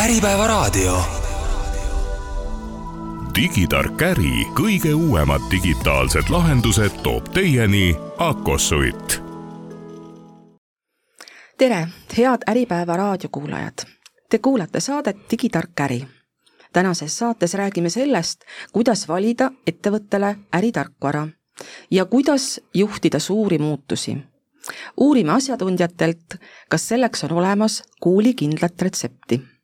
Äripäevaraadio. digitark äri, kõige uuemad digitaalsed lahendused toob teieni Akosuit. tere, head Äripäeva raadiokuulajad. Te kuulate saadet Digitark äri. tänases saates räägime sellest, kuidas valida ettevõttele äritarkvara ja kuidas juhtida suuri muutusi. uurime asjatundjatelt, kas selleks on olemas kuulikindlat retsepti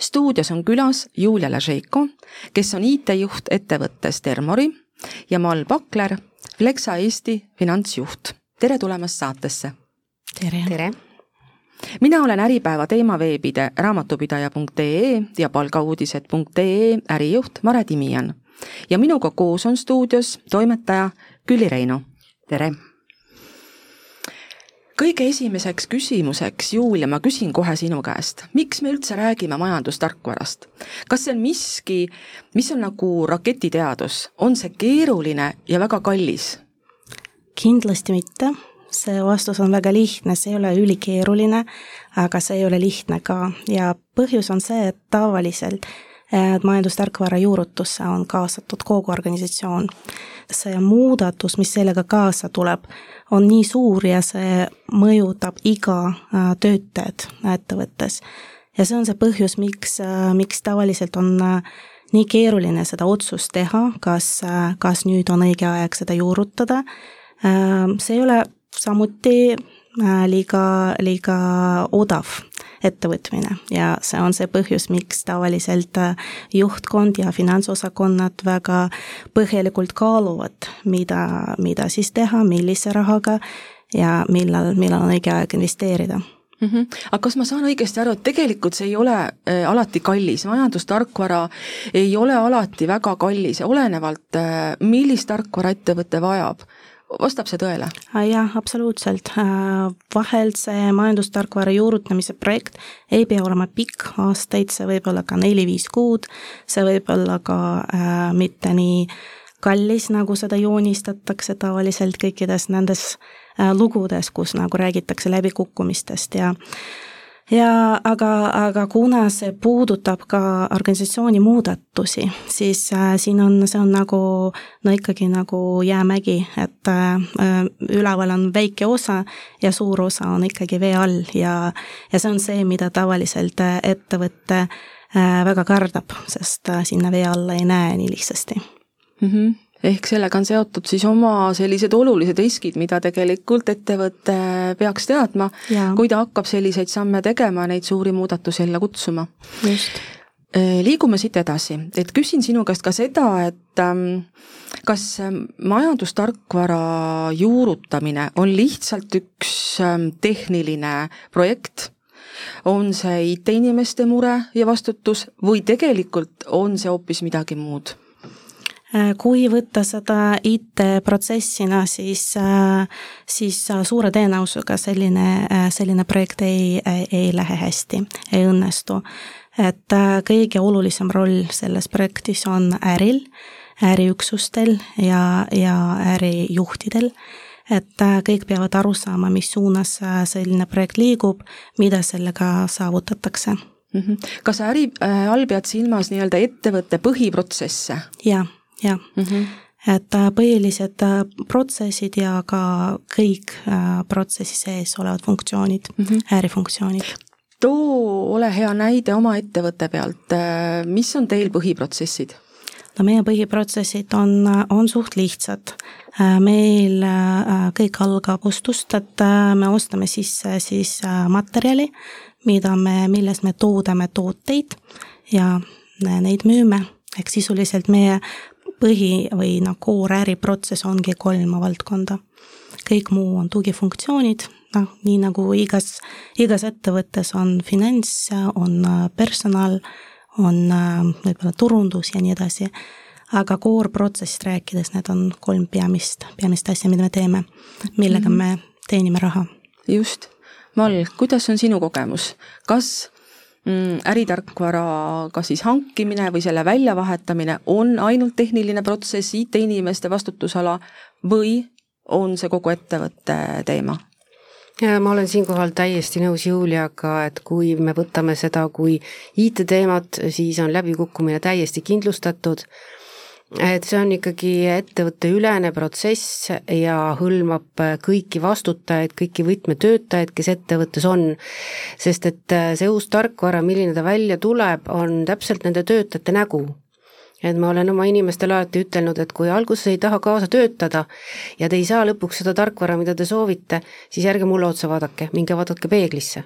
stuudios on külas Julia Lažeiko, kes on IT-juht ettevõttes Termori ja Mal Pakler, Flexa Eesti finantsjuht. tere tulemast saatesse! tere, tere.! mina olen Äripäeva teemaveebide raamatupidaja.ee ja palgauudised.ee ärijuht Mare Timian ja minuga koos on stuudios toimetaja Külli Reino. tere! Kõige esimeseks küsimuseks, Julia, ma küsin kohe sinu käest, miks me üldse räägime majandustarkvarast? kas see on miski, mis on nagu raketiteadus, on see keeruline ja väga kallis? kindlasti mitte, see vastus on väga lihtne, see ei ole ülikeeruline, aga see ei ole lihtne ka. Ja põhjus on see, et tavaliselt majandustarkvara juurutusse on kaasatud kogu organisatsioon. see muudatus, mis sellega kaasa tuleb, on nii suur ja see mõjutab iga äh, töötajat ettevõttes. ja see on see põhjus, miks, äh, miks tavaliselt on äh, nii keeruline seda otsust teha, kas, kas nüüd on õige aeg seda juurutada. see ei ole samuti liiga, liiga odav ettevõtmine. Ja see on see põhjus, miks tavaliselt äh, juhtkond ja finantsosakonnad väga põhjalikult kaaluvad, mida, mida siis teha, millise rahaga ja millal, millal on õige aeg investeerida. Mm -hmm. aga kas ma saan õigesti aru, et tegelikult see ei ole äh, alati kallis, majandustarkvara ei ole alati väga kallis, olenevalt äh, millist tarkvara ettevõte vajab vastab see tõele? jah, absoluutselt. Äh, vahel see majandustarkvara juurutamise projekt ei pea olema pikk, aastaid, see võib olla ka neli-viis kuud, see võib olla ka äh, mitte nii kallis, nagu seda joonistatakse tavaliselt kõikides nendes äh, lugudes, kus nagu räägitakse läbikukkumistest ja ja aga, aga kuna see puudutab ka organisatsiooni muudatusi, siis äh, siin on, see on nagu no ikkagi nagu jäämägi, et äh, üleval on väike osa ja suur osa on ikkagi vee all ja, ja see on see, mida tavaliselt äh, ettevõte äh, väga kardab, sest äh, sinna vee alla ei näe nii lihtsasti mm. -hmm ehk sellega on seotud siis oma sellised olulised riskid, mida tegelikult ettevõte peaks teadma, kui ta hakkab selliseid samme tegema, neid suuri muudatusi ellu kutsuma. just. Äh, liigume siit edasi, et küsin sinu käest ka seda, et ähm, kas ähm, majandustarkvara juurutamine on lihtsalt üks ähm, tehniline projekt, on see IT-inimeste mure ja vastutus või tegelikult on see hoopis midagi muud? Äh, kui võtta seda IT-protsessina, siis, äh, siis äh, suure tõenäosusega selline, selline projekt ei, ei lähe hästi, ei õnnestu. et kõige olulisem roll selles projektis on äril, äriüksustel ja, ja ärijuhtidel et kõik peavad aru saama, mis suunas selline projekt liigub, mida sellega saavutatakse. -hmm. kas äri äh, all pead silmas nii-öelda ettevõtte põhiprotsesse? jah jah mm -hmm., et äh, põhilised äh, protsessid ja ka kõik äh, protsessi sees olevad funktsioonid mm, -hmm. ärifunktsioonid. too, ole hea näide oma ettevõtte pealt, mis on teil põhiprotsessid? no meie põhiprotsessid on, on suht lihtsad. meil kõik algab ostust, et me ostame sisse siis materjali, mida me, milles me toodame tooteid ja neid müüme, ehk sisuliselt meie põhi või noh, core äriprotsess ongi kolm valdkonda. kõik muu on tugifunktsioonid, noh, nii nagu igas, igas ettevõttes on finants, on äh, personal, on äh, võib-olla turundus ja nii edasi, aga core protsessist rääkides, need on kolm peamist, peamist asja, mida me teeme, millega mm -hmm. me teenime raha. just. Mal, kuidas on sinu kogemus, kas äritarkvara kas siis hankimine või selle väljavahetamine on ainult tehniline protsess, IT-inimeste vastutusala või on see kogu ettevõtte teema? ja ma olen siinkohal täiesti nõus Juliaga, et kui me võtame seda kui IT-teemat, siis on läbikukkumine täiesti kindlustatud, et see on ikkagi ettevõtteülene protsess ja hõlmab kõiki vastutajaid, kõiki võtmetöötajaid, kes ettevõttes on. sest et see uus tarkvara, milline ta välja tuleb, on täpselt nende töötajate nägu et ma olen oma inimestele alati ütelnud, et kui alguses ei taha kaasa töötada ja te ei saa lõpuks seda tarkvara, mida te soovite, siis ärge mulle otsa vaadake, minge vaadake peeglisse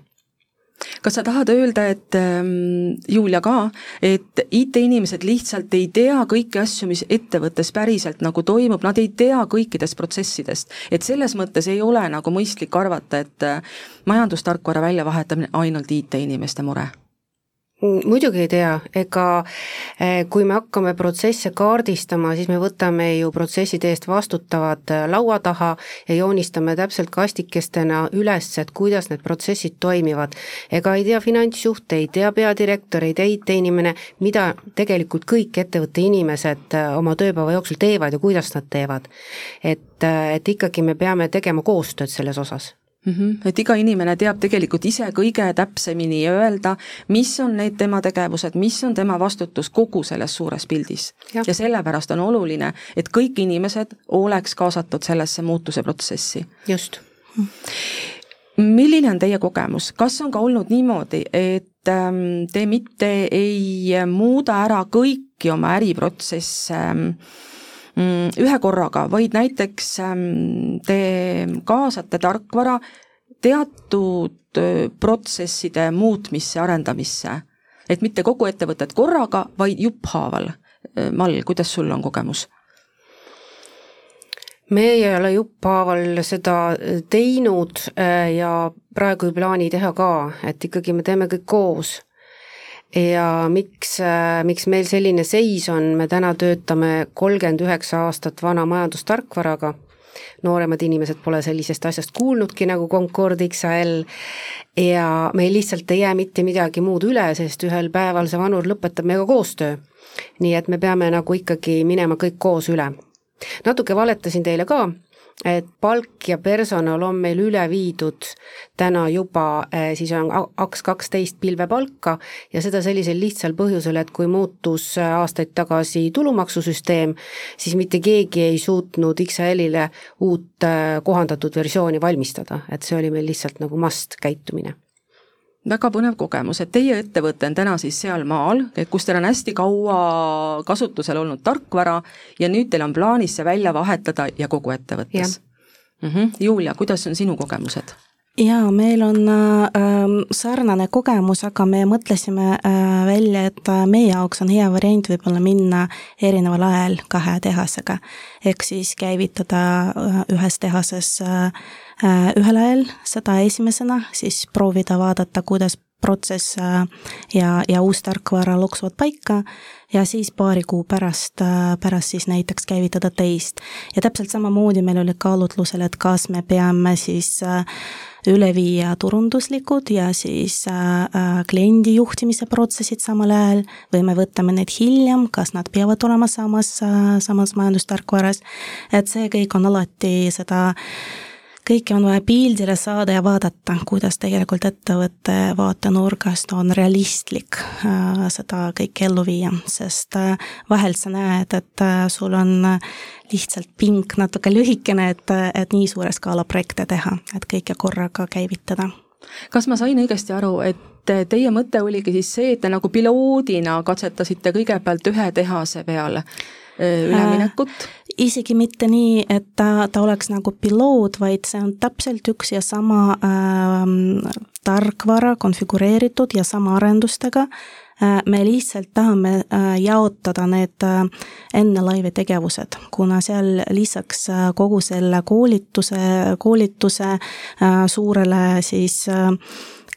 kas sa tahad öelda, et ähm, Julia ka, et IT-inimesed lihtsalt ei tea kõiki asju, mis ettevõttes päriselt nagu toimub, nad ei tea kõikidest protsessidest. et selles mõttes ei ole nagu mõistlik arvata, et äh, majandustarkvara väljavahetamine ainult IT-inimeste mure muidugi ei tea, ega eh, kui me hakkame protsesse kaardistama, siis me võtame ju protsesside eest vastutavad eh, laua taha ja joonistame täpselt kastikestena üles, et kuidas need protsessid toimivad. ega ei tea finantsjuht, ei tea peadirektor, ei tea IT-inimene, mida tegelikult kõik ettevõtte inimesed eh, oma tööpäeva jooksul teevad ja kuidas nad teevad. et, et ikkagi me peame tegema koostööd selles osas mm. -hmm. et iga inimene teab tegelikult ise kõige täpsemini öelda, mis on need tema tegevused, mis on tema vastutus kogu selles suures pildis. ja sellepärast on oluline, et kõik inimesed oleks kaasatud sellesse muutuse protsessi. just milline on teie kogemus, kas on ka olnud niimoodi, et ähm, te mitte ei muuda ära kõiki oma äriprotsesse ähm, ühe korraga, vaid näiteks ähm, te kaasate tarkvara teatud protsesside muutmisse, arendamisse. et mitte kogu ettevõtet korraga, vaid jupphaaval. Mall, kuidas sul on kogemus? me ei ole jupphaaval seda teinud ja praegu ei plaani teha ka, et ikkagi me teeme kõik koos ja miks, äh, miks meil selline seis on, me täna töötame kolmkümmend üheksa aastat vana majandustarkvaraga, nooremad inimesed pole sellisest asjast kuulnudki nagu Concord XL ja meil lihtsalt ei jää mitte midagi muud üle, sest ühel päeval see vanur lõpetab meiega koostöö. nii et me peame nagu ikkagi minema kõik koos üle. natuke valetasin teile ka, et palk ja personal on meil üle viidud täna juba, eh, siis on kaks kaksteist pilvepalka ja seda sellisel lihtsal põhjusel, et kui muutus eh, aastaid tagasi tulumaksusüsteem, siis mitte keegi ei suutnud XL-ile uut eh, kohandatud versiooni valmistada, et see oli meil lihtsalt nagu must käitumine väga põnev kogemus, et teie ettevõte on täna siis sealmaal, kus teil on hästi kaua kasutusel olnud tarkvara ja nüüd teil on plaanis see välja vahetada ja kogu ettevõttes. Mm -hmm. Julia, kuidas on sinu kogemused? Jaa, meil on äh, sarnane kogemus, aga me mõtlesime äh, välja, et äh, meie jaoks on hea variant võib-olla minna erineval ajal kahe tehasega. ehk siis käivitada äh, ühes tehases äh, Äh, ühel ajal seda esimesena, siis proovida vaadata, kuidas protsess äh, ja, ja uus tarkvara loksuvad paika ja siis paari kuu pärast, äh, pärast siis näiteks käivitada teist. ja täpselt samamoodi meil oli kaalutlusel, et kas me peame siis üle viia turunduslikud ja siis äh, kliendi juhtimise protsessid samal ajal. Või me võtame need hiljem, kas nad peavad olema samas äh,, samas majandustarkvaras, et see kõik on alati seda äh, kõike on vaja pildile saada ja vaadata, kuidas tegelikult ettevõtte vaatenurgast on realistlik äh, seda kõike ellu viia, sest äh, vahel sa näed, et äh, sul on lihtsalt pink natuke lühikene, et, et nii suure skaala projekte teha, et kõike korraga käivitada. kas ma sain õigesti aru, et teie mõte oligi siis see, et te nagu piloodina katsetasite kõigepealt ühe tehase peal üleminekut äh,? isegi mitte nii, et ta, ta oleks nagu piloot, vaid see on täpselt üks ja sama äh, tarkvara konfigureeritud ja sama arendustega äh,. me lihtsalt tahame äh, jaotada need äh, enne laivi tegevused, kuna seal lisaks äh, kogu selle koolituse, koolituse äh, suurele siis äh,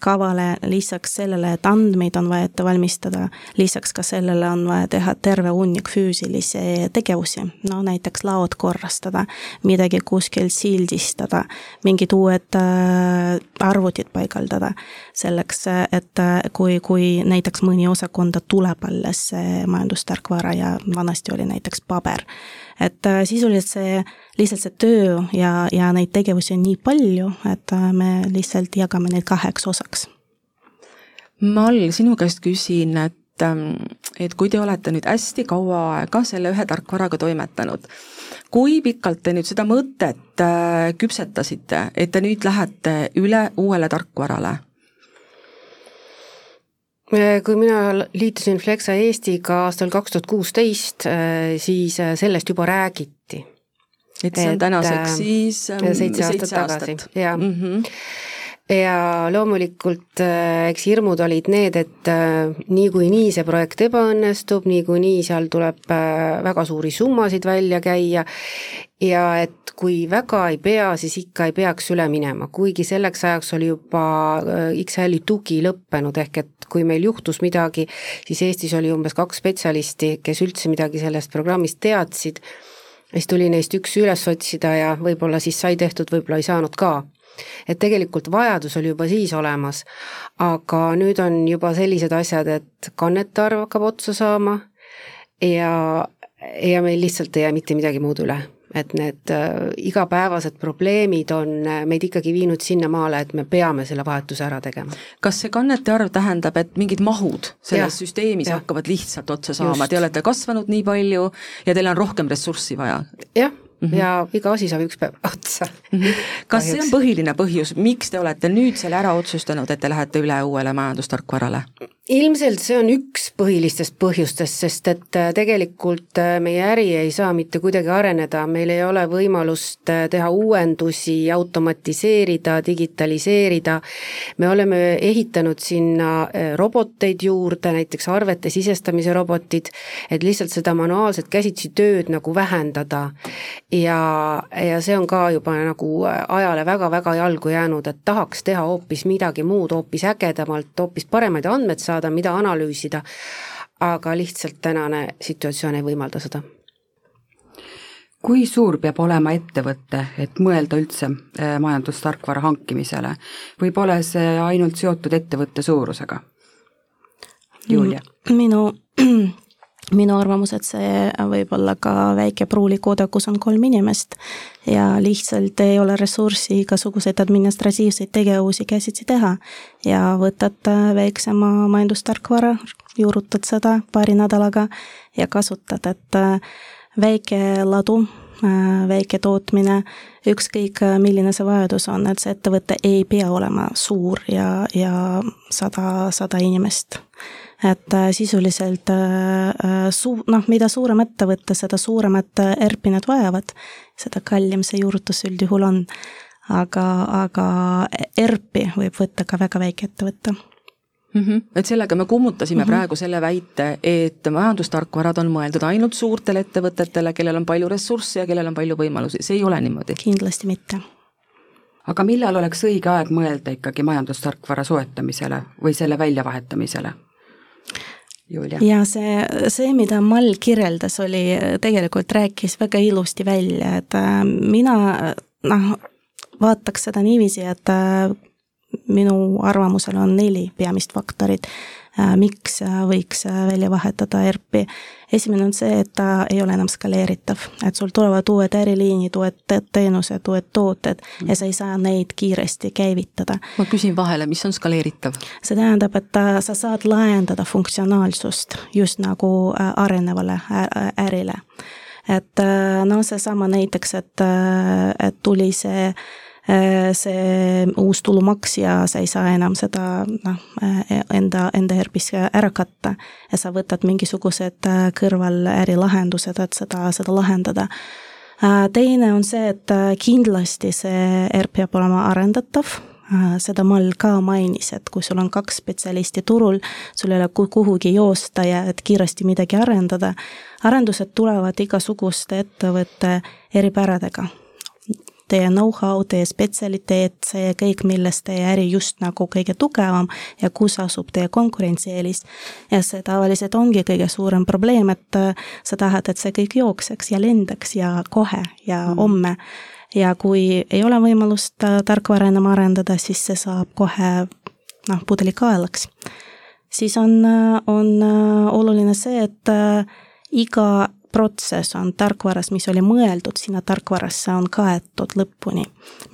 kavale, lisaks sellele, et andmeid on vaja ette valmistada, lisaks ka sellele on vaja teha terve hunnik füüsilisi tegevusi, no näiteks laod korrastada, midagi kuskil sildistada, mingid uued äh, arvutid paigaldada, selleks, et äh, kui, kui näiteks mõni osakonda tuleb alles majandustarkvara ja vanasti oli näiteks paber et äh, sisuliselt see, lihtsalt see töö ja, ja neid tegevusi on nii palju, et äh, me lihtsalt jagame neid kaheks osaks. Mall, sinu käest küsin, et ähm, et kui te olete nüüd hästi kaua aega selle ühe tarkvaraga toimetanud, kui pikalt te nüüd seda mõtet äh, küpsetasite, et te nüüd lähete üle uuele tarkvarale? Äh, kui mina liitusin Flexa Eestiga aastal kaks tuhat kuusteist, äh, siis äh, sellest juba räägiti. et see on tänaseks siis seitse aastat tagasi, jah mm. -hmm ja loomulikult eks hirmud olid need, et niikuinii see projekt ebaõnnestub, niikuinii seal tuleb väga suuri summasid välja käia ja et kui väga ei pea, siis ikka ei peaks üle minema, kuigi selleks ajaks oli juba XL-i tugi lõppenud, ehk et kui meil juhtus midagi, siis Eestis oli umbes kaks spetsialisti, kes üldse midagi sellest programmist teadsid, siis tuli neist üks üles otsida ja võib-olla siis sai tehtud, võib-olla ei saanud ka. Et tegelikult vajadus oli juba siis olemas, aga nüüd on juba sellised asjad, et kannete arv hakkab otsa saama ja, ja meil lihtsalt ei jää mitte midagi muud üle et need äh, igapäevased probleemid on äh, meid ikkagi viinud sinnamaale, et me peame selle vahetuse ära tegema. kas see kannete arv tähendab, et mingid mahud selles ja, süsteemis ja. hakkavad lihtsalt otsa saama, te olete kasvanud nii palju ja teil on rohkem ressurssi vaja? jah mm -hmm. ja iga asi saab üks päev otsa mm. -hmm. kas Kahjuks. see on põhiline põhjus, miks te olete nüüd selle ära otsustanud, et te lähete üle uuele majandustarkvarale? Ilmselt see on üks põhilistest põhjustest, sest et äh, tegelikult äh, meie äri ei saa mitte kuidagi areneda, meil ei ole võimalust äh, teha uuendusi, automatiseerida, digitaliseerida, me oleme ehitanud sinna roboteid juurde, näiteks arvete sisestamise robotid, et lihtsalt seda manuaalset käsitsi tööd nagu vähendada. ja, ja see on ka juba nagu ajale väga-väga jalgu jäänud, et tahaks teha hoopis midagi muud, hoopis ägedamalt, hoopis paremaid andmeid saada, saada, mida analüüsida, aga lihtsalt tänane situatsioon ei võimalda seda kui suur peab olema ettevõte, et mõelda üldse äh, majandustarkvara hankimisele või pole see ainult seotud ettevõtte suurusega? Julia? minu minu arvamus, et see võib olla ka väike pruulikoda, kus on kolm inimest ja lihtsalt ei ole ressurssi igasuguseid administratiivseid tegevusi käsitsi teha. ja võtad väiksema majandustarkvara, juurutad seda paari nädalaga ja kasutad, et äh, väike ladu, äh, väike tootmine, ükskõik milline see vajadus on, et see ettevõte ei pea olema suur ja, ja sada, sada inimest et äh, sisuliselt äh, äh, suu-, noh, mida suurem ettevõte, seda suuremat ERP-i nad vajavad, seda kallim see juurutus üldjuhul on. aga, aga ERP-i võib võtta ka väga väike ettevõte mm. -hmm. et sellega me kummutasime mm -hmm. praegu selle väite, et majandustarkvarad on mõeldud ainult suurtele ettevõtetele, kellel on palju ressurssi ja kellel on palju võimalusi, see ei ole niimoodi? kindlasti mitte. aga millal oleks õige aeg mõelda ikkagi majandustarkvara soetamisele või selle väljavahetamisele? Julia. ja see, see, mida Mall kirjeldas, oli, tegelikult rääkis väga ilusti välja, et äh, mina noh, vaataks seda niiviisi, et äh, minu arvamusel on neli peamist faktorit, äh, miks võiks välja vahetada ERP-i esimene on see, et ta ei ole enam skaleeritav, et sul tulevad uued äriliinid, uued teenused, uued tooted ja sa ei saa neid kiiresti käivitada. ma küsin vahele, mis on skaleeritav? see tähendab, et ta, sa saad laiendada funktsionaalsust just nagu äh, arenevale ärile. et äh, no seesama näiteks, et, äh, et tuli see Äh, see uus tulumaks ja sa ei saa enam seda noh, äh, enda, enda ERP-is ära katta. ja sa võtad mingisugused äh, kõrvalärilahendused, et seda, seda lahendada. teine on see, et kindlasti see ERP peab olema arendatav seda Mall ka mainis, et kui sul on kaks spetsialisti turul, sul ei ole kuhugi joosta ja et kiiresti midagi arendada, arendused tulevad igasuguste ettevõtte eripäradega teie know-how, teie spetsialiteet, see kõik, milles teie äri just nagu kõige tugevam ja kus asub teie konkurentsieelis. ja see tavaliselt ongi kõige suurem probleem, et äh, sa tahad, et see kõik jookseks ja lendaks ja kohe ja mm. homme. ja kui ei ole võimalust äh, tarkvara enam arendada, siis see saab kohe noh, pudelikaelaks. siis on, äh, on oluline see, et iga protsess on tarkvaras, mis oli mõeldud sinna tarkvarasse, on kaetud lõpuni.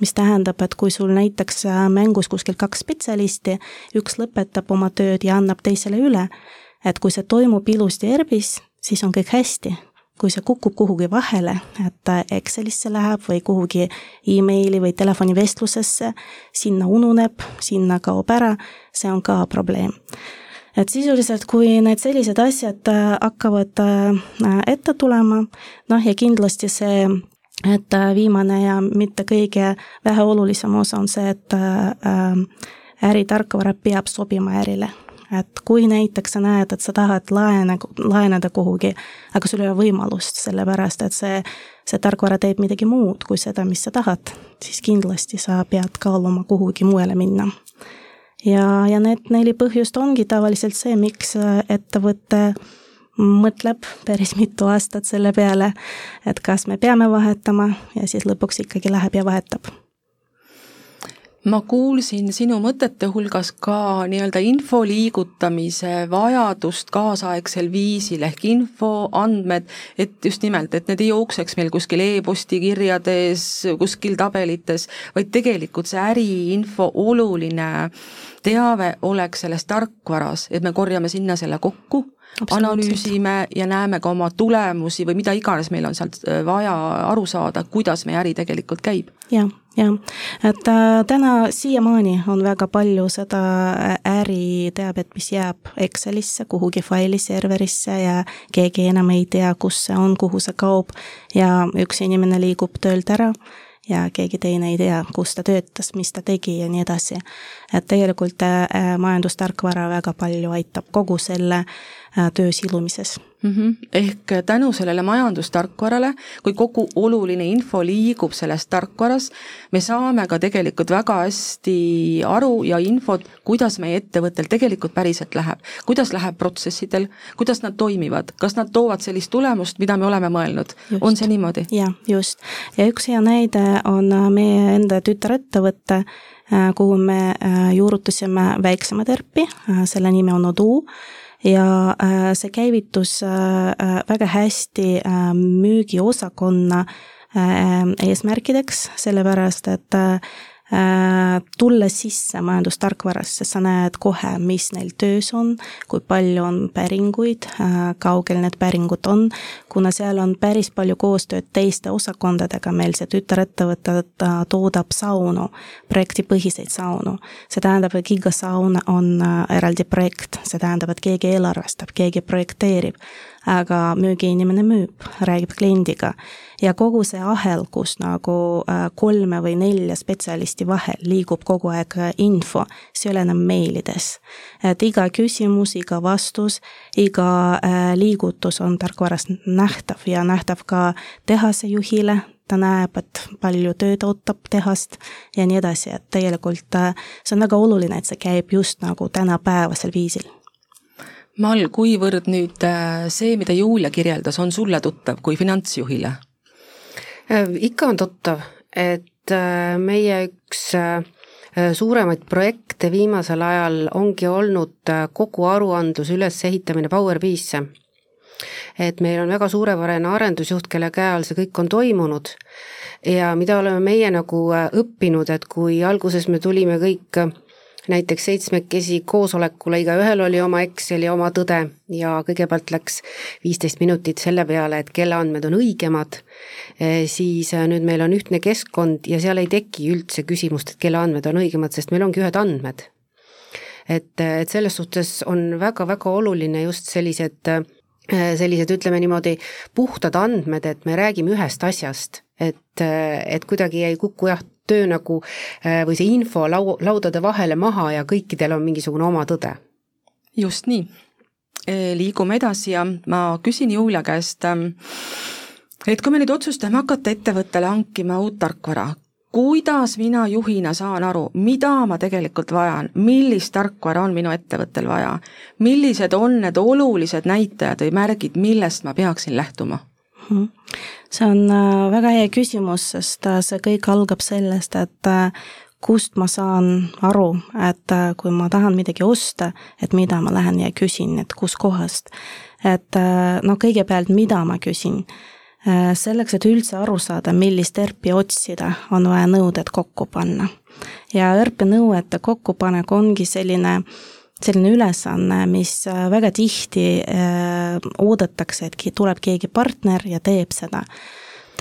mis tähendab, et kui sul näiteks äh, mängus kuskil kaks spetsialisti, üks lõpetab oma tööd ja annab teisele üle, et kui see toimub ilusti ERP-is, siis on kõik hästi, kui see kukub kuhugi vahele, et äh, Excelisse läheb või kuhugi emaili või telefonivestlusesse, sinna ununeb, sinna kaob ära, see on ka probleem et sisuliselt, kui need sellised asjad äh, hakkavad äh, ette tulema, noh ja kindlasti see et äh, viimane ja mitte kõige väheolulisem osa on see, et äritarkvara peab sobima ärile. et kui näiteks sa näed, et sa tahad laene, laenada kuhugi, aga sul ei ole võimalust, sellepärast et see, see tarkvara teeb midagi muud kui seda, mis sa tahad, siis kindlasti sa pead kaaluma kuhugi mujale minna ja, ja need neli põhjust ongi tavaliselt see, miks äh, ettevõte mõtleb päris mitu aastat selle peale, et kas me peame vahetama ja siis lõpuks ikkagi läheb ja vahetab. Ma kuulsin sinu mõtete hulgas ka nii-öelda info liigutamise vajadust kaasaegsel viisil ehk info, andmed, et just nimelt, et need ei jookseks meil kuskil e-posti kirjades, kuskil tabelites, vaid tegelikult see äriinfo oluline teave oleks selles tarkvaras, et me korjame sinna selle kokku analüüsime ja näeme ka oma tulemusi või mida iganes meil on sealt äh, vaja aru saada, kuidas meie äri tegelikult käib. jah, jah, et äh, täna siiamaani on väga palju seda äh, äriteabet, mis jääb Excelisse kuhugi failiserverisse ja keegi enam ei tea, kus see on, kuhu see kaob. Ja üks inimene liigub töölt ära ja keegi teine ei tea, kus ta töötas, mis ta tegi ja nii edasi. et tegelikult äh, majandustarkvara väga palju aitab kogu selle äh, töö silumises mm. -hmm. ehk tänu sellele majandustarkvarale, kui kogu oluline info liigub selles tarkvaras, me saame ka tegelikult väga hästi aru ja infot, kuidas meie ettevõttel tegelikult päriselt läheb. kuidas läheb protsessidel, kuidas nad toimivad, kas nad toovad sellist tulemust, mida me oleme mõelnud, on see niimoodi? jah, just. ja üks hea näide on meie enda tütarettevõte, äh, kuhu me äh, juurutasime väiksema terpi, äh, selle nimi on Odoo ja äh, see käivitus äh, äh, väga hästi müügiosakonna eesmärkideks, sellepärast et Äh, tulles sisse majandustarkvarasse, sa näed kohe, mis neil töös on, kui palju on päringuid, äh, kaugel need päringud on, kuna seal on päris palju koostööd teiste osakondadega, meil see tütarettevõte toodab saunu, projektipõhiseid saunu. see tähendab, et iga saun on äh, eraldi projekt, see tähendab, et keegi eelarvestab, keegi projekteerib aga müügiinimene müüb, räägib kliendiga. ja kogu see ahel, kus nagu äh, kolme või nelja spetsialisti vahel liigub kogu aeg äh, info, see ei ole enam meilides. et iga küsimus, iga vastus, iga äh, liigutus on tarkvaras nähtav ja nähtav ka tehase juhile, ta näeb, et palju tööd ootab tehast ja nii edasi, et tegelikult see on väga oluline, et see käib just nagu tänapäevasel viisil Mall, kuivõrd nüüd äh, see, mida Julia kirjeldas, on sulle tuttav kui finantsjuhile? Äh, ikka on tuttav, et äh, meie üks suuremaid projekte viimasel ajal ongi olnud kogu aruandluse ülesehitamine Power BI-sse. et meil on väga suurepärane arendusjuht, kelle käe all see kõik on toimunud ja mida oleme meie nagu õppinud, et kui alguses me tulime kõik näiteks seitsmekesi koosolekule, igaühel oli oma Exceli oma tõde ja kõigepealt läks viisteist minutit selle peale, et kelle andmed on õigemad, siis eh, nüüd meil on ühtne keskkond ja seal ei teki üldse küsimust, et kelle andmed on õigemad, sest meil ongi ühed andmed. et, eh, et selles suhtes on väga-väga oluline just sellised sellised, ütleme niimoodi, puhtad andmed, et me räägime ühest asjast, et, et kuidagi ei kuku jah, töö nagu äh, või see info lau-, laudade vahele maha ja kõikidel on mingisugune oma tõde. just nii. E, liigume edasi ja ma küsin Julia käest, ähm, et kui me nüüd otsustame hakata ettevõttele hankima uut tarkvara, kuidas mina juhina saan aru, mida ma tegelikult vajan, millist tarkvara on minu ettevõttel vaja, millised on need olulised näitajad või märgid, millest ma peaksin lähtuma? See on äh, väga hea küsimus, sest äh, see kõik algab sellest, et äh, kust ma saan aru, et kui ma tahan midagi osta, et mida ma lähen ja küsin, et kuskohast. et noh, kõigepealt, mida ma küsin Äh, selleks, et üldse aru saada, millist ERP-i otsida, on vaja nõuded kokku panna. ja ERP-i nõuete kokkupanek ongi selline, selline ülesanne, mis äh, väga tihti äh, oodatakse, et tuleb keegi partner ja teeb seda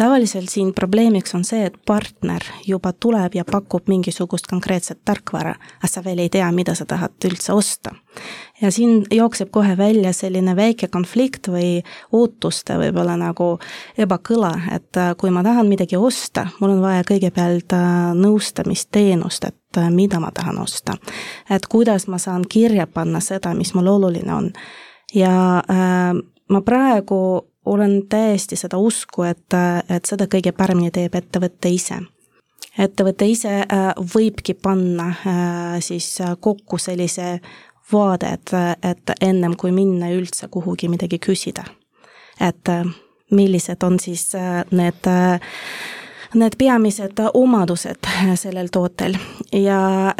tavaliselt siin probleemiks on see, et partner juba tuleb ja pakub mingisugust konkreetset tarkvara, aga sa veel ei tea, mida sa tahad üldse osta. ja siin jookseb kohe välja selline väike konflikt või ootuste võib-olla nagu ebakõla, et äh, kui ma tahan midagi osta, mul on vaja kõigepealt äh, nõustamisteenust, et äh, mida ma tahan osta. et kuidas ma saan kirja panna seda, mis mul oluline on. ja äh, ma praegu olen täiesti seda usku, et, et seda kõige paremini teeb ettevõte ise. ettevõte ise äh, võibki panna äh, siis kokku sellise vaade, et, et ennem kui minna üldse kuhugi midagi küsida. et äh, millised on siis need need peamised omadused sellel tootel ja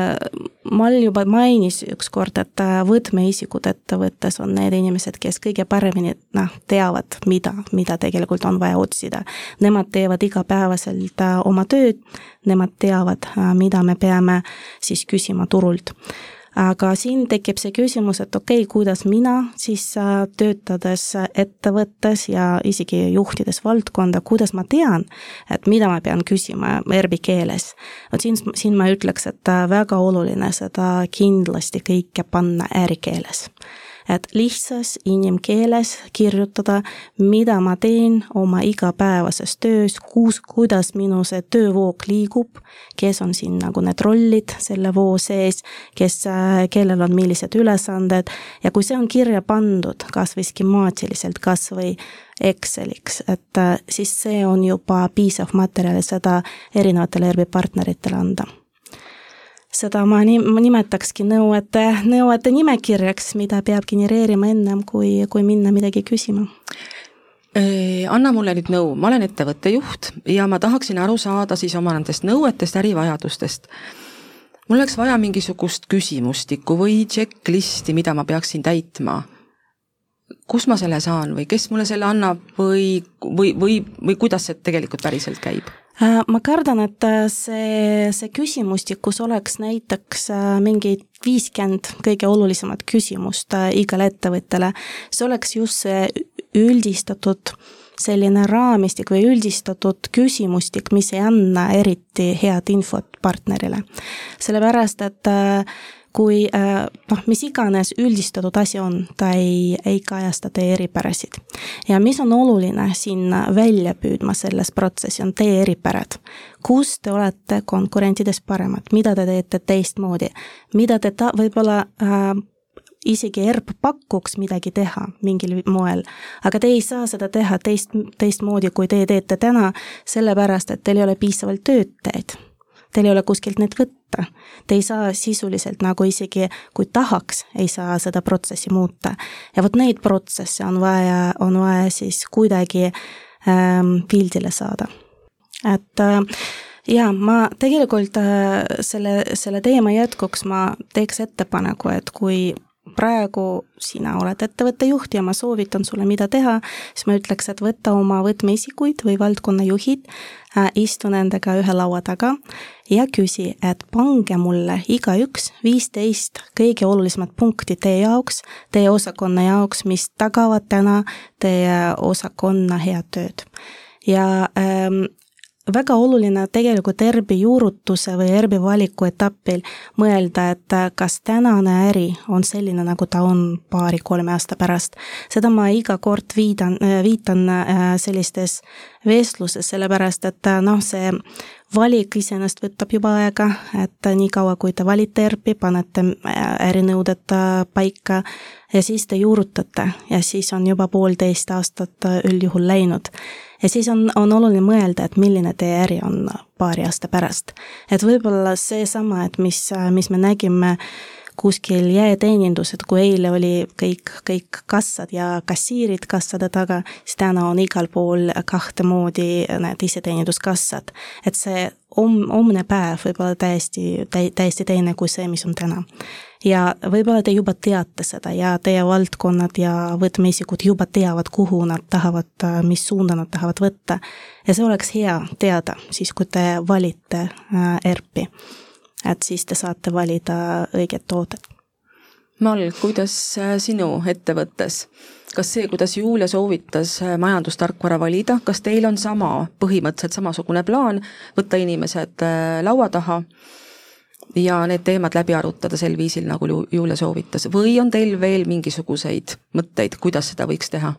äh, Mal juba mainis ükskord, et äh, võtmeisikud ettevõttes on need inimesed, kes kõige paremini noh, teavad, mida, mida tegelikult on vaja otsida. Nemad teevad igapäevaselt äh, oma tööd, nemad teavad, äh, mida me peame siis küsima turult aga siin tekib see küsimus, et okei okay,, kuidas mina siis äh, töötades ettevõttes ja isegi juhtides valdkonda, kuidas ma tean, et mida ma pean küsima ERB-i keeles. vot siin, siin ma ütleks, et äh, väga oluline seda kindlasti kõike panna ärikeeles et lihtsas inimkeeles kirjutada, mida ma teen oma igapäevases töös, kus, kuidas minu see töövoog liigub, kes on siin nagu need rollid selle voo sees, kes, kellel on millised ülesanded. Ja kui see on kirja pandud kas või skemaatiliselt, kas või Exceliks, et siis see on juba piisav materjal seda erinevatele ERV partneritele anda seda ma nim-, ma nimetakski nõuete, nõuete nimekirjaks, mida peab genereerima ennem, kui, kui minna midagi küsima anna mulle nüüd nõu, ma olen ettevõtte juht ja ma tahaksin aru saada siis oma nendest nõuetest, ärivajadustest. mul oleks vaja mingisugust küsimustikku või checklist'i, mida ma peaksin täitma. kus ma selle saan või kes mulle selle annab või, või, või, või kuidas see tegelikult päriselt käib? Äh, ma kardan, et äh, see, see küsimustikus oleks näiteks äh, mingi viiskümmend kõige olulisemat küsimust igale ettevõttele. see oleks just see üldistatud selline raamistik või üldistatud küsimustik, mis ei anna eriti head infot partnerile. sellepärast, et kui äh, noh, mis iganes üldistatud asi on, ta ei, ei kajasta teie eripärasid. ja mis on oluline siin välja püüdma selles protsessis, on teie eripärad. kus te olete konkurentidest paremad, mida te teete teistmoodi, mida te ta-, võib-olla äh, isegi ERP pakuks midagi teha mingil moel, aga te ei saa seda teha teist, teistmoodi, kui te teete täna, sellepärast et teil ei ole piisavalt töötajaid teil ei ole kuskilt neid võtta. Te ei saa sisuliselt nagu isegi, kui tahaks, ei saa seda protsessi muuta. ja vot neid protsesse on vaja, on vaja siis kuidagi ähm, pildile saada. et äh, jaa, ma tegelikult äh, selle, selle teema jätkuks ma teeks ettepaneku, et kui praegu sina oled ettevõtte juht ja ma soovitan sulle, mida teha, siis ma ütleks, et võta oma võtmeisikuid või valdkonnajuhid äh,, istu nendega ühe laua taga ja küsi, et pange mulle igaüks viisteist kõige olulisemat punkti teie jaoks, teie osakonna jaoks, mis tagavad täna teie osakonna head tööd. Ja ähm, väga oluline tegelikult ERB-i juurutuse või ERB-i valiku etapil mõelda, et äh, kas tänane äri on selline, nagu ta on paari-kolme aasta pärast. seda ma iga kord viidan, äh, viitan äh, sellistes vestluses, sellepärast et noh, see valik iseenesest võtab juba aega, et niikaua, kui te valite ERP-i, panete ärinõuded paika ja siis te juurutate ja siis on juba poolteist aastat üldjuhul läinud. ja siis on, on oluline mõelda, et milline teie äri on paari aasta pärast. et võib-olla seesama, et mis, mis me nägime kuskil jääteenindus, et kui eile oli kõik, kõik kassad ja kassiirid kassade taga, siis täna on igal pool kahte moodi need iseteeninduskassad. et see om-, homne päev võib olla täiesti, täiesti teine kui see, mis on täna. ja võib-olla te juba teate seda ja teie valdkonnad ja võtmeisikud juba teavad, kuhu nad tahavad, mis suunda nad tahavad võtta. ja see oleks hea teada siis, kui te valite äh, ERP-i et siis te saate valida õiged tooted. Mall, kuidas äh, sinu ettevõttes, kas see, kuidas Julia soovitas äh, majandustarkvara valida, kas teil on sama, põhimõtteliselt samasugune plaan, võtta inimesed äh, laua taha ja need teemad läbi arutada sel viisil, nagu Julia soovitas, või on teil veel mingisuguseid mõtteid, kuidas seda võiks teha?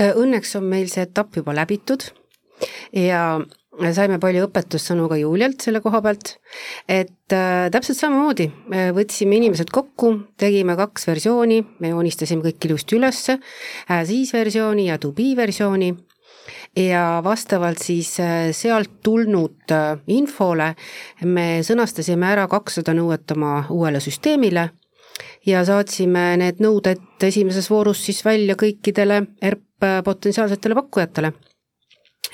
Õnneks on meil see etapp juba läbitud ja saime palju õpetussõnu ka Julialt selle koha pealt, et äh, täpselt samamoodi võtsime inimesed kokku, tegime kaks versiooni, me joonistasime kõik ilusti ülesse äh,, siis versiooni ja to be versiooni. Ja vastavalt siis äh, sealt tulnud äh, infole me sõnastasime ära kakssada nõuet oma uuele süsteemile ja saatsime need nõuded esimeses voorus siis välja kõikidele ERP potentsiaalsetele pakkujatele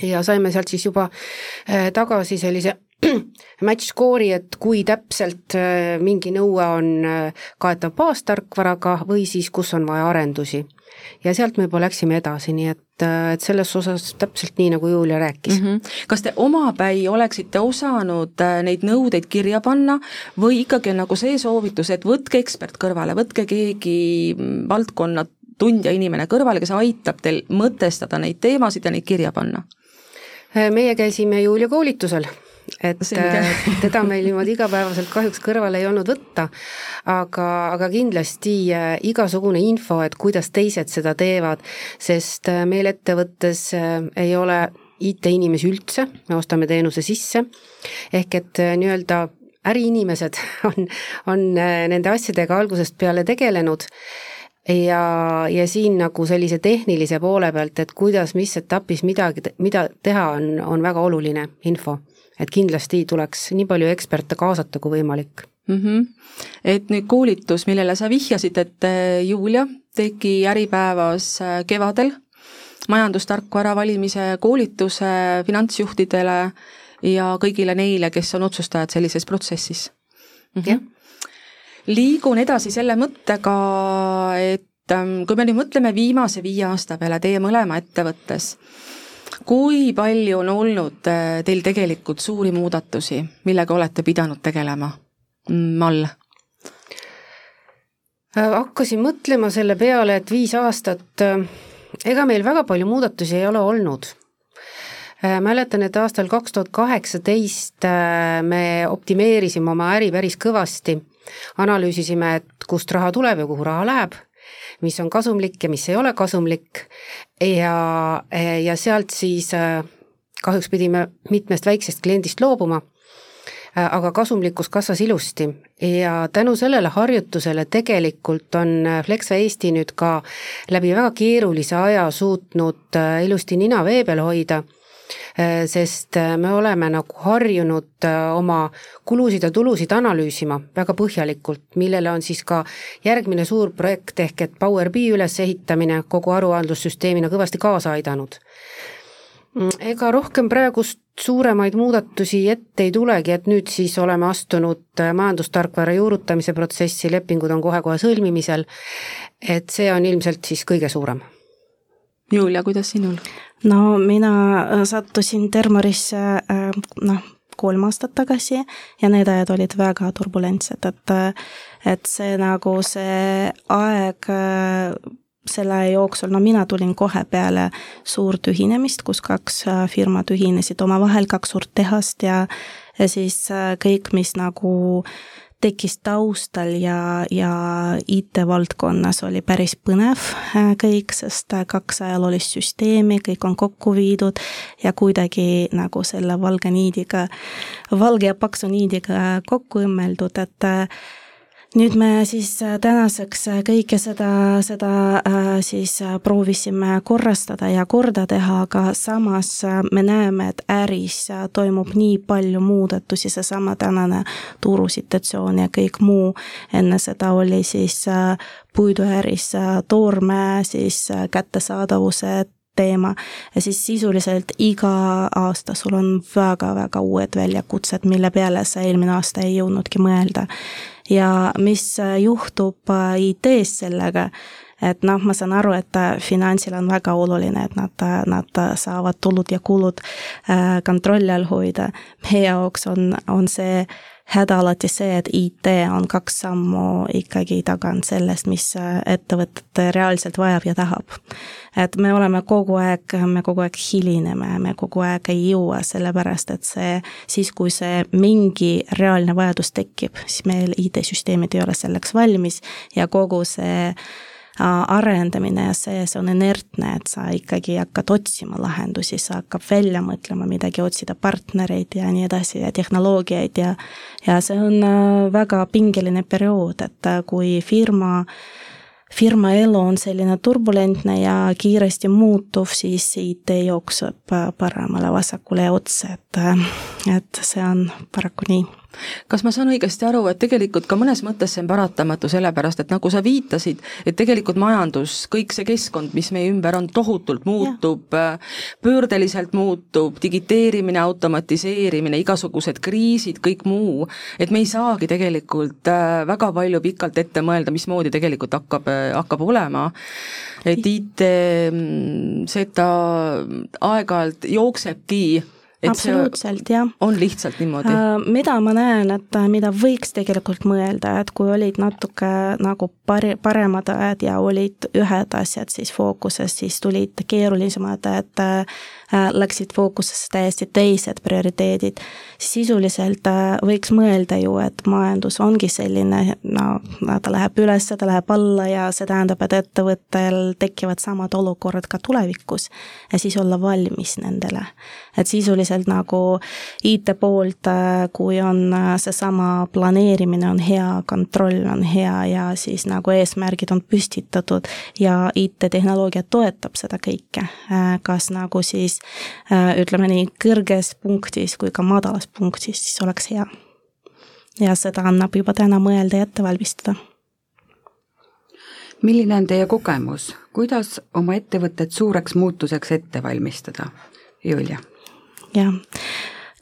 ja saime sealt siis juba äh, tagasi sellise match score'i, et kui täpselt äh, mingi nõue on äh, kaetav baastarkvaraga või siis kus on vaja arendusi. ja sealt me juba läksime edasi, nii et, et selles osas täpselt nii, nagu Julia rääkis mm. -hmm. kas te omapäi oleksite osanud neid nõudeid kirja panna või ikkagi on nagu see soovitus, et võtke ekspert kõrvale, võtke keegi mm, valdkonna tundja inimene kõrvale, kes aitab teil mõtestada neid teemasid ja neid kirja panna? Äh, meie käisime Julia koolitusel, et äh, teda meil niimoodi igapäevaselt kahjuks kõrval ei olnud võtta, aga, aga kindlasti äh, igasugune info, et kuidas teised seda teevad, sest meil ettevõttes ei ole IT-inimesi üldse, me ostame teenuse sisse, ehk et nii-öelda äriinimesed on, on nende asjadega algusest peale tegelenud ja, ja siin nagu sellise tehnilise poole pealt, et kuidas, mis etapis midagi, mida teha, on, on väga oluline info. et kindlasti tuleks nii palju eksperte kaasata kui võimalik mm. -hmm. et nüüd koolitus, millele sa vihjasid, et äh, Julia tegi Äripäevas äh, kevadel majandustarkvara valimise koolituse finantsjuhtidele ja kõigile neile, kes on otsustajad sellises protsessis mm. -hmm. jah liigun edasi selle mõttega, et ähm, kui me nüüd mõtleme viimase viie aasta peale teie mõlema ettevõttes, kui palju on olnud äh, teil tegelikult suuri muudatusi, millega olete pidanud tegelema? Mall? Äh, hakkasin mõtlema selle peale, et viis aastat, äh, ega meil väga palju muudatusi ei ole olnud mäletan, et aastal kaks tuhat kaheksateist me optimeerisime oma äri päris kõvasti analüüsisime, et kust raha tuleb ja kuhu raha läheb, mis on kasumlik ja mis ei ole kasumlik. Ja, ja sealt siis äh, kahjuks pidime mitmest väiksest kliendist loobuma, äh, aga kasumlikkus kasvas ilusti. Ja tänu sellele harjutusele tegelikult on äh, Flexa Eesti nüüd ka läbi väga keerulise aja suutnud ilusti nina vee peal hoida sest äh, me oleme nagu harjunud äh, oma kulusid ja tulusid analüüsima väga põhjalikult, millele on siis ka järgmine suur projekt ehk et Power BI ülesehitamine kogu aruandlussüsteemina kõvasti kaasa aidanud. Mm, ega rohkem praegust suuremaid muudatusi ette ei tulegi, et nüüd siis oleme astunud majandustarkvara juurutamise protsessi, lepingud on kohe-kohe sõlmimisel, et see on ilmselt siis kõige suurem. Julia, kuidas sinul? no mina äh, sattusin Termarisse äh, noh, kolm aastat tagasi ja need ajad olid väga turbulentsed, et äh, et see nagu see aeg selle aja jooksul, no mina tulin kohe peale suurt ühinemist, kus kaks firmat ühinesid omavahel, kaks suurt tehast ja ja siis kõik, mis nagu tekkis taustal ja, ja IT-valdkonnas oli päris põnev äh, kõik, sest äh, kaks ajaloolist süsteemi, kõik on kokku viidud ja kuidagi nagu selle valge niidiga, valge ja paksu niidiga kokku õmmeldud, et nüüd me siis äh, tänaseks äh, kõike seda, seda äh, siis proovisime korrastada ja korda teha, aga samas me näeme, et äris toimub nii palju muudatusi, seesama tänane turusituatsioon ja kõik muu, enne seda oli siis puiduäris toorme siis kättesaadavuse teema. Ja siis sisuliselt iga aasta sul on väga-väga uued väljakutsed, mille peale sa eelmine aasta ei jõudnudki mõelda ja mis äh, juhtub äh, IT-s sellega, et noh, ma saan aru, et äh, finantsil on väga oluline, et nad, nad saavad tulud ja kulud kontrolli all hoida. meie jaoks on, on see häda alati see, et IT on kaks sammu ikkagi tagant sellest, mis ettevõtet reaalselt vajab ja tahab. Et me oleme kogu aeg, me kogu aeg hilineme, me kogu aeg ei jõua, sellepärast et see, siis kui see mingi reaalne vajadus tekib, siis meil IT-süsteemid ei ole selleks valmis ja kogu see arendamine ja see, see on inertne, et sa ikkagi hakkad otsima lahendusi, sa hakkad välja mõtlema midagi, otsida partnereid ja nii edasi ja tehnoloogiaid ja ja see on äh, väga pingeline periood, et äh, kui firma äh, firma elu on selline turbulentne ja kiiresti muutuv, siis IT jookseb paremale-vasakule ja otse, et, et see on paraku nii kas ma saan õigesti aru, et tegelikult ka mõnes mõttes see on paratamatu, sellepärast et nagu sa viitasid, et tegelikult majandus, kõik see keskkond, mis meie ümber on, tohutult muutub, pöördeliselt muutub, digiteerimine, automatiseerimine, igasugused kriisid, kõik muu, et me ei saagi tegelikult äh, väga palju pikalt ette mõelda, mismoodi tegelikult hakkab, äh, hakkab olema, et IT mm, seda aeg-ajalt jooksebki absoluutselt, jah. on lihtsalt niimoodi uh,? mida ma näen, et äh, mida võiks tegelikult mõelda, et kui olid natuke nagu pari-, paremad ajad ja olid ühed asjad siis fookuses, siis tulid keerulisemad, et äh, läksid fookusesse täiesti teised prioriteedid, sisuliselt äh, võiks mõelda ju, et majandus ongi selline, no ta läheb üles, ta läheb alla ja see tähendab, et ettevõttel tekivad samad olukorrad ka tulevikus ja siis olla valmis nendele. et sisuliselt nagu IT poolt, äh, kui on äh, seesama planeerimine on hea, kontroll on hea ja siis nagu eesmärgid on püstitatud ja IT-tehnoloogia toetab seda kõike, äh, kas nagu siis ütleme nii, kõrges punktis kui ka madalas punktis, siis oleks hea. ja seda annab juba täna mõelda ja ette valmistada milline on teie kogemus, kuidas oma ettevõtet suureks muutuseks ette valmistada, Julia? jah,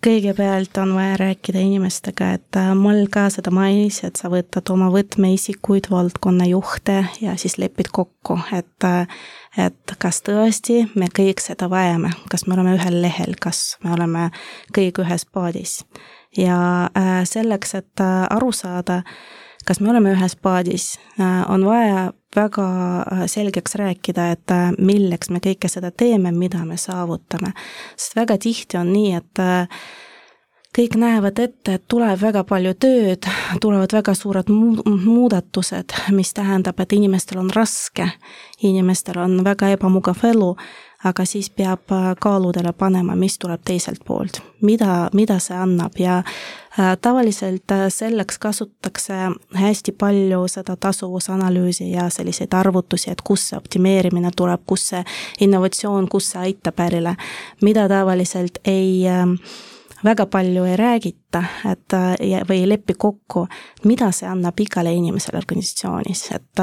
kõigepealt on vaja rääkida inimestega, et äh, Mall ka seda mainis, et sa võtad oma võtmeisikuid, valdkonnajuhte ja siis lepid kokku, et äh, et kas tõesti me kõik seda vajame, kas me oleme ühel lehel, kas me oleme kõik ühes paadis. ja äh, selleks, et aru saada, kas me oleme ühes paadis, on vaja väga äh, selgeks rääkida, et äh, milleks me kõike seda teeme, mida me saavutame. sest väga tihti on nii, et äh, kõik näevad ette, et tuleb väga palju tööd, tulevad väga suured muudatused, mis tähendab, et inimestel on raske, inimestel on väga ebamugav elu aga siis peab kaaludele panema, mis tuleb teiselt poolt, mida, mida see annab ja tavaliselt äh, selleks kasutatakse hästi palju seda tasuvusanalüüsi ja selliseid arvutusi, et kus see optimeerimine tuleb, kus see innovatsioon, kus see aitab ärile, mida tavaliselt ei äh, väga palju ei räägita, et või ei lepi kokku, mida see annab igale inimesele organisatsioonis, et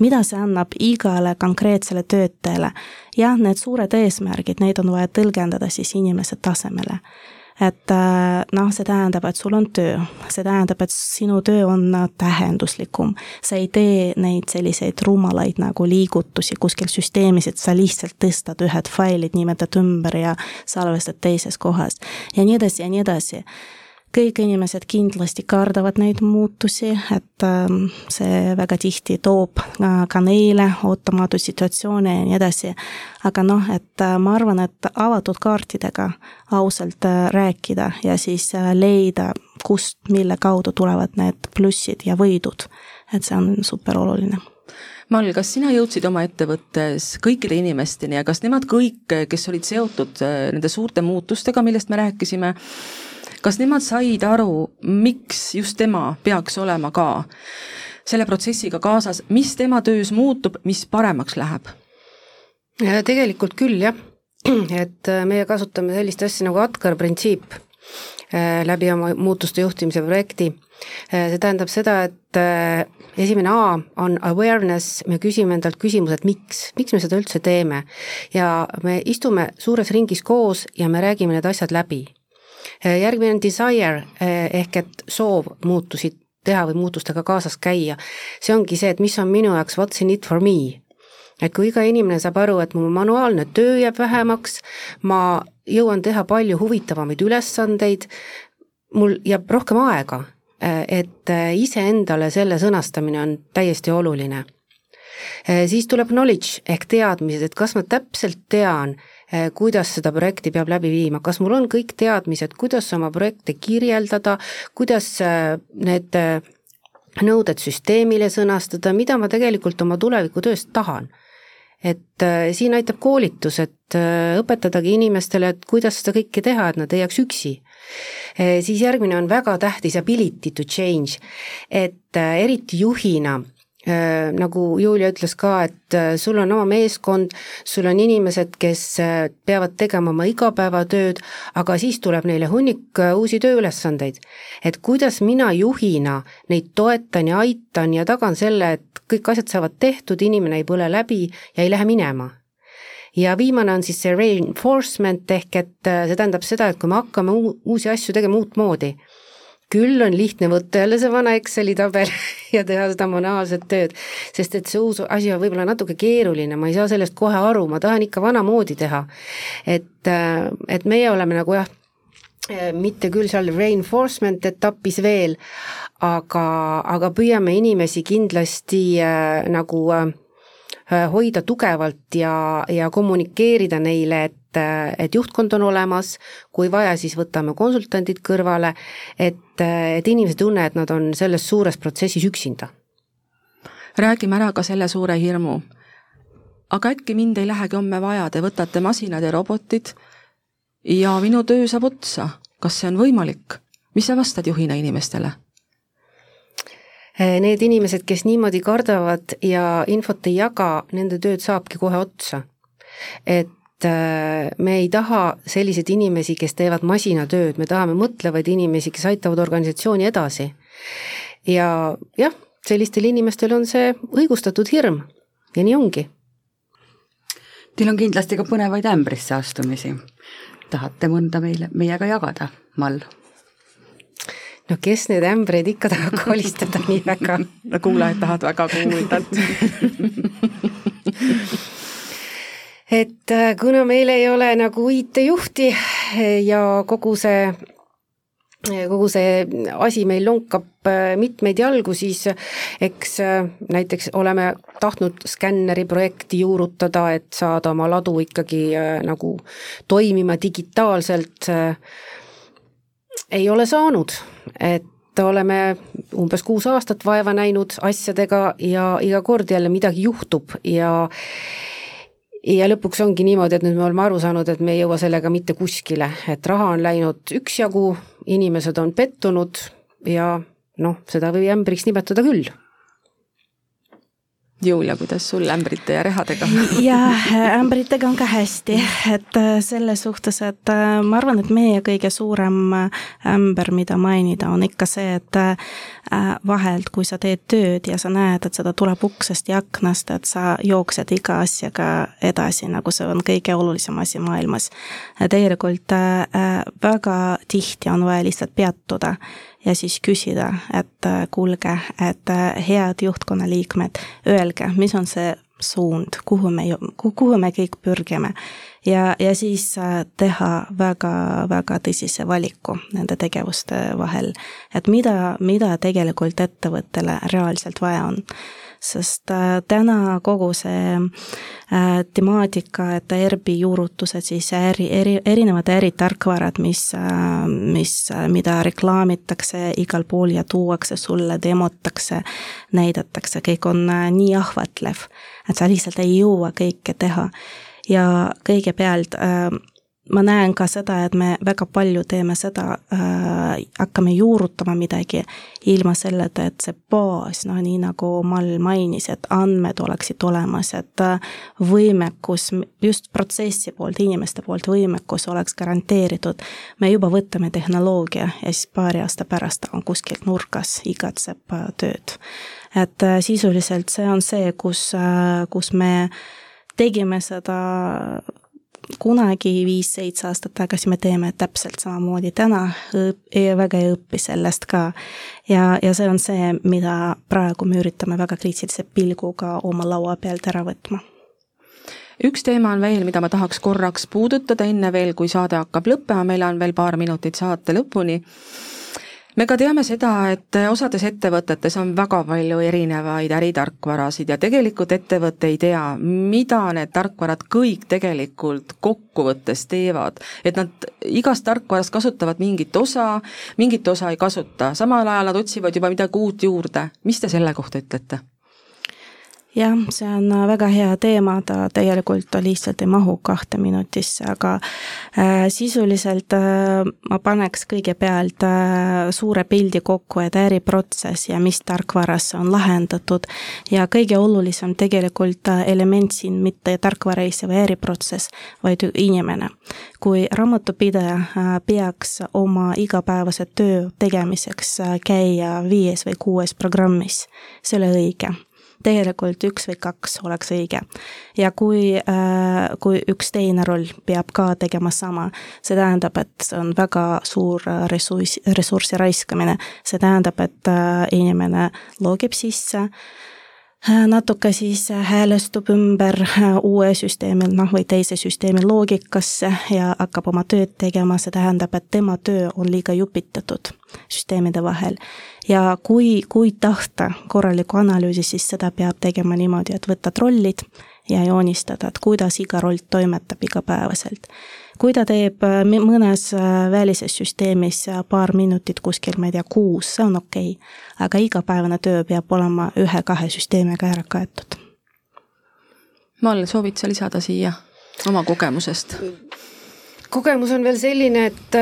mida see annab igale konkreetsele töötajale. jah, need suured eesmärgid, neid on vaja tõlgendada siis inimese tasemele et äh, noh, see tähendab, et sul on töö, see tähendab, et sinu töö on tähenduslikum. sa ei tee neid selliseid rumalaid nagu liigutusi kuskil süsteemis, et sa lihtsalt tõstad ühed failid, nimetad ümber ja salvestad teises kohas. Ja nii edasi ja nii edasi kõik inimesed kindlasti kardavad neid muutusi, et ähm, see väga tihti toob ka neile ootamatu situatsioone ja nii edasi. aga noh, et äh, ma arvan, et avatud kaartidega ausalt äh, rääkida ja siis äh, leida, kust, mille kaudu tulevad need plussid ja võidud, et see on super oluline Mall, kas sina jõudsid oma ettevõttes kõikide inimesteni ja kas nemad kõik, kes olid seotud nende suurte muutustega, millest me rääkisime, kas nemad said aru, miks just tema peaks olema ka selle protsessiga kaasas, mis tema töös muutub, mis paremaks läheb? tegelikult küll, jah. et äh, meie kasutame sellist asja nagu Atkar printsiip äh, läbi oma muutuste juhtimise projekti. Äh, see tähendab seda, et esimene A on awareness, me küsime endalt küsimuse, et miks, miks me seda üldse teeme. ja me istume suures ringis koos ja me räägime need asjad läbi järgmine on desire eh, ehk et soov muutusi teha või muutustega kaasas käia. see ongi see, et mis on minu jaoks, what's in it for me. et kui iga inimene saab aru, et mu manuaalne töö jääb vähemaks, ma jõuan teha palju huvitavamaid ülesandeid, mul jääb rohkem aega, eh, et iseendale selle sõnastamine on täiesti oluline. siis tuleb knowledge ehk teadmised, et kas ma täpselt tean, kuidas seda projekti peab läbi viima, kas mul on kõik teadmised, kuidas oma projekte kirjeldada, kuidas eh, need eh, nõuded süsteemile sõnastada, mida ma tegelikult oma tulevikutööst tahan. et siin aitab koolitus, et õpetadagi inimestele, et kuidas seda kõike teha, et nad ei jääks üksi. Siis järgmine on väga tähtis ability to change, et eriti juhina nagu Julia ütles ka, et äh, sul on oma meeskond, sul on inimesed, kes äh, peavad tegema oma igapäevatööd, aga siis tuleb neile hunnik uusi tööülesandeid. et kuidas mina juhina neid toetan ja aitan ja tagan selle, et kõik asjad saavad tehtud, inimene ei põle läbi ja ei lähe minema ja viimane on siis see reinforcement ehk et see tähendab seda, et kui me hakkame uusi asju tegema uutmoodi, küll on lihtne võtta jälle see vana Exceli tabel ja teha seda manuaalset tööd, sest et see uus asi on võib-olla natuke keeruline, ma ei saa sellest kohe aru, ma tahan ikka vanamoodi teha. et, äh, et meie oleme nagu jah, äh, mitte küll seal reinforcement etapis veel, aga, aga püüame inimesi kindlasti äh, nagu äh, hoida tugevalt ja, ja kommunikeerida neile, et et juhtkond on olemas, kui vaja, siis võtame konsultandid kõrvale, et, et inimesed tunne, et nad on selles suures protsessis üksinda. räägime ära ka selle suure hirmu. aga äkki mind ei lähegi homme vaja, te võtate masinad ja robotid ja minu töö saab otsa, kas see on võimalik? mis sa vastad juhina inimestele? Need inimesed, kes niimoodi kardavad ja infot ei jaga, nende tööd saabki kohe otsa. et me ei taha selliseid inimesi, kes teevad masinatööd, me tahame mõtlevaid inimesi, kes aitavad organisatsiooni edasi. ja jah, sellistel inimestel on see õigustatud hirm ja nii ongi. Teil on kindlasti ka põnevaid ämbrisse astumisi. tahate mõnda meile, meiega jagada, Mall? no kes need ämbreid ikka tahab kolistada nii väga no kuulajad tahavad väga kuulda et äh, kuna meil ei ole nagu IT-juhti ja kogu see kogu see asi meil lonkab äh, mitmeid jalgu, siis eks äh, näiteks oleme tahtnud skänneri projekti juurutada, et saada oma ladu ikkagi nagu toimima digitaalselt. ei ole saanud, et oleme umbes kuus aastat vaeva näinud asjadega ja iga kord jälle midagi juhtub ja ja lõpuks ongi niimoodi, et nüüd me oleme aru saanud, et me ei jõua sellega mitte kuskile, et raha on läinud üksjagu, inimesed on pettunud ja noh, seda võib ämbriks nimetada küll Julia, kuidas sul ämbrite ja rehadega? jah, ämbritega on ka hästi, et äh, selles suhtes, et äh, ma arvan, et meie kõige suurem äh, ämber, mida mainida, on ikka see, et vahelt, kui sa teed tööd ja sa näed, et seda tuleb uksest ja aknast, et sa jooksed iga asjaga edasi, nagu see on kõige olulisem asi maailmas. tegelikult väga tihti on vaja lihtsalt peatuda ja siis küsida, et äh, kuulge, et äh, head juhtkonna liikmed, öelge, mis on see suund, kuhu me, kuhu me kõik pürgime. ja, ja siis äh, teha väga-väga tõsise valiku nende tegevuste vahel, et mida, mida tegelikult ettevõttele reaalselt vaja on sest äh, täna kogu see äh, temaatika, et ERP-i juurutused, siis äri, eri, erinevad äritarkvarad, mis, äh, mis, mida reklaamitakse igal pool ja tuuakse sulle, demotakse, näidatakse, kõik on nii ahvatlev, et sa lihtsalt ei jõua kõike teha. ja kõigepealt äh, ma näen ka seda, et me väga palju teeme seda äh,, hakkame juurutama midagi ilma selleta, et see baas, noh nii nagu Mall mainis, et andmed oleksid olemas, et äh, võimekus, just protsessi poolt, inimeste poolt võimekus oleks garanteeritud. me juba võtame tehnoloogia ja siis paari aasta pärast on kuskilt nurgas, igatseb äh, tööd. et äh, sisuliselt see on see, kus, kus me tegime seda kunagi viis-seitse aastat tagasi me teeme täpselt samamoodi täna, väga ei õpi sellest ka. ja, ja see on see, mida praegu me üritame väga kriitilise pilguga oma laua pealt ära võtma. Üks teema on veel, mida ma tahaks korraks puudutada, enne veel, kui saade hakkab lõppema, meil on veel paar minutit saate lõpuni me ka teame seda, et osades ettevõtetes on väga palju erinevaid äritarkvarasid ja tegelikult ettevõte ei tea, mida need tarkvarad kõik tegelikult kokkuvõttes teevad. et nad igast tarkvarast kasutavad mingit osa, mingit osa ei kasuta, samal ajal nad otsivad juba midagi uut juurde. mis te selle kohta ütlete? Jah, see on äh, väga hea teema, ta tegelikult lihtsalt ei mahu kahte minutisse, aga äh, sisuliselt äh, ma paneks kõigepealt suure pildi kokku, et äriprotsess ja mis tarkvarasse on lahendatud. Ja kõige olulisem tegelikult element siin mitte tarkvara ise või äriprotsess, vaid inimene. kui raamatupidaja peaks oma igapäevase töö tegemiseks käia viies või kuues programmis, see ei ole õige tegelikult üks või kaks oleks õige. ja kui, äh, kui üks teine roll peab ka tegema sama, see tähendab, et see on väga suur äh, ressurss, ressursi raiskamine, see tähendab, et äh, inimene logib sisse, natuke siis häälestub ümber uue süsteemi, noh, või teise süsteemi loogikasse ja hakkab oma tööd tegema, see tähendab, et tema töö on liiga jupitatud süsteemide vahel. ja kui, kui tahta korralikku analüüsi, siis seda peab tegema niimoodi, et võtad rollid ja joonistada, et kuidas iga roll toimetab igapäevaselt. Kui ta teeb äh, mõnes äh, välises süsteemis äh, paar minutit kuskil, ma ei tea, kuus, see on okei okay., aga igapäevane töö peab olema ühe-kahe süsteemiga ära kaetud. Mall, soovid sa lisada siia oma kogemusest? kogemus on veel selline, et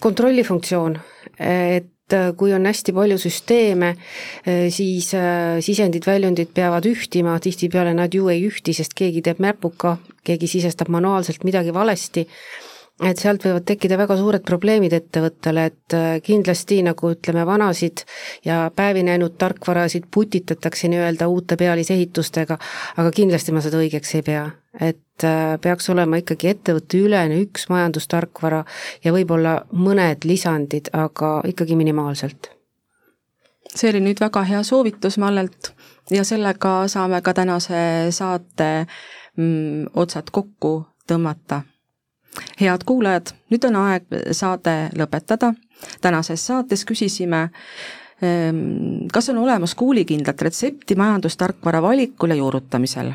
kontrollifunktsioon et kui on hästi palju süsteeme, äh, siis äh, sisendid-väljundid peavad ühtima, tihtipeale nad ju ei ühti, sest keegi teeb näpuka, keegi sisestab manuaalselt midagi valesti. Et sealt võivad tekkida väga suured probleemid ettevõttele, et kindlasti nagu ütleme, vanasid ja päevi näinud tarkvarasid putitatakse nii-öelda uute pealisehitustega, aga kindlasti ma seda õigeks ei pea. Et äh, peaks olema ikkagi ettevõtteülene üks majandustarkvara ja võib-olla mõned lisandid, aga ikkagi minimaalselt. see oli nüüd väga hea soovitus Mallelt ja sellega saame ka tänase saate mm, otsad kokku tõmmata. head kuulajad, nüüd on aeg saade lõpetada. tänases saates küsisime ehm, kas on olemas kuulikindlat retsepti majandustarkvara valikul ja juurutamisel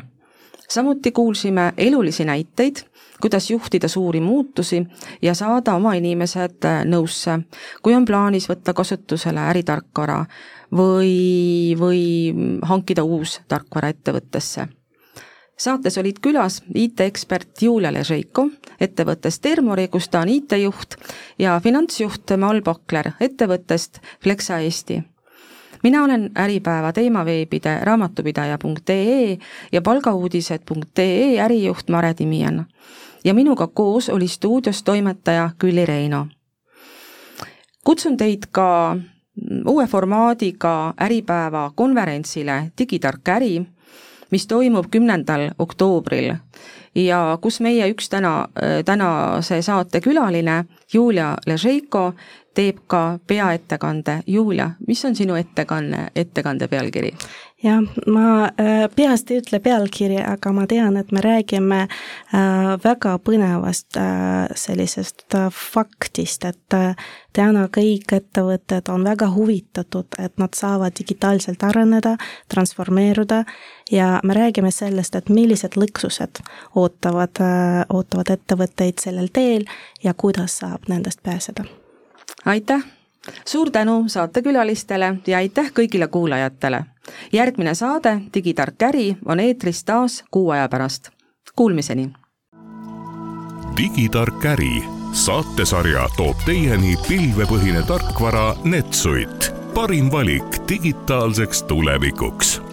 samuti kuulsime elulisi näiteid, kuidas juhtida suuri muutusi ja saada oma inimesed äh, nõusse, kui on plaanis võtta kasutusele äritarkvara või, või hankida uus tarkvara ettevõttesse. Saates olid külas IT-ekspert Julia Ležeiko ettevõttest Termori, kus ta on IT-juht ja finantsjuht Mal Pokler ettevõttest Flexa Eesti mina olen Äripäeva teemaveebide raamatupidaja.ee ja palgauudised.ee ärijuht Mare Timian. ja minuga koos oli stuudios toimetaja Külli Reino. kutsun teid ka uue formaadiga Äripäeva konverentsile Digitark äri, mis toimub kümnendal oktoobril ja kus meie üks täna, tänase saate külaline, Julia Ležeiko, teeb ka peaettekande. Julia, mis on sinu ettekanne, ettekande pealkiri? Jah, ma äh, peast ei ütle pealkirja, aga ma tean, et me räägime äh, väga põnevast äh, sellisest faktist, et täna kõik ettevõtted on väga huvitatud, et nad saavad digitaalselt areneda, transformeeruda ja me räägime sellest, et millised lõksused ootavad, ootavad ettevõtteid sellel teel ja kuidas saab nendest pääseda. aitäh! suur tänu saatekülalistele ja aitäh kõigile kuulajatele. Järgmine saade Digitark äri on eetris taas kuu aja pärast. Kuulmiseni. digitark äri saatesarja toob teieni pilvepõhine tarkvara Netsuit, parim valik digitaalseks tulevikuks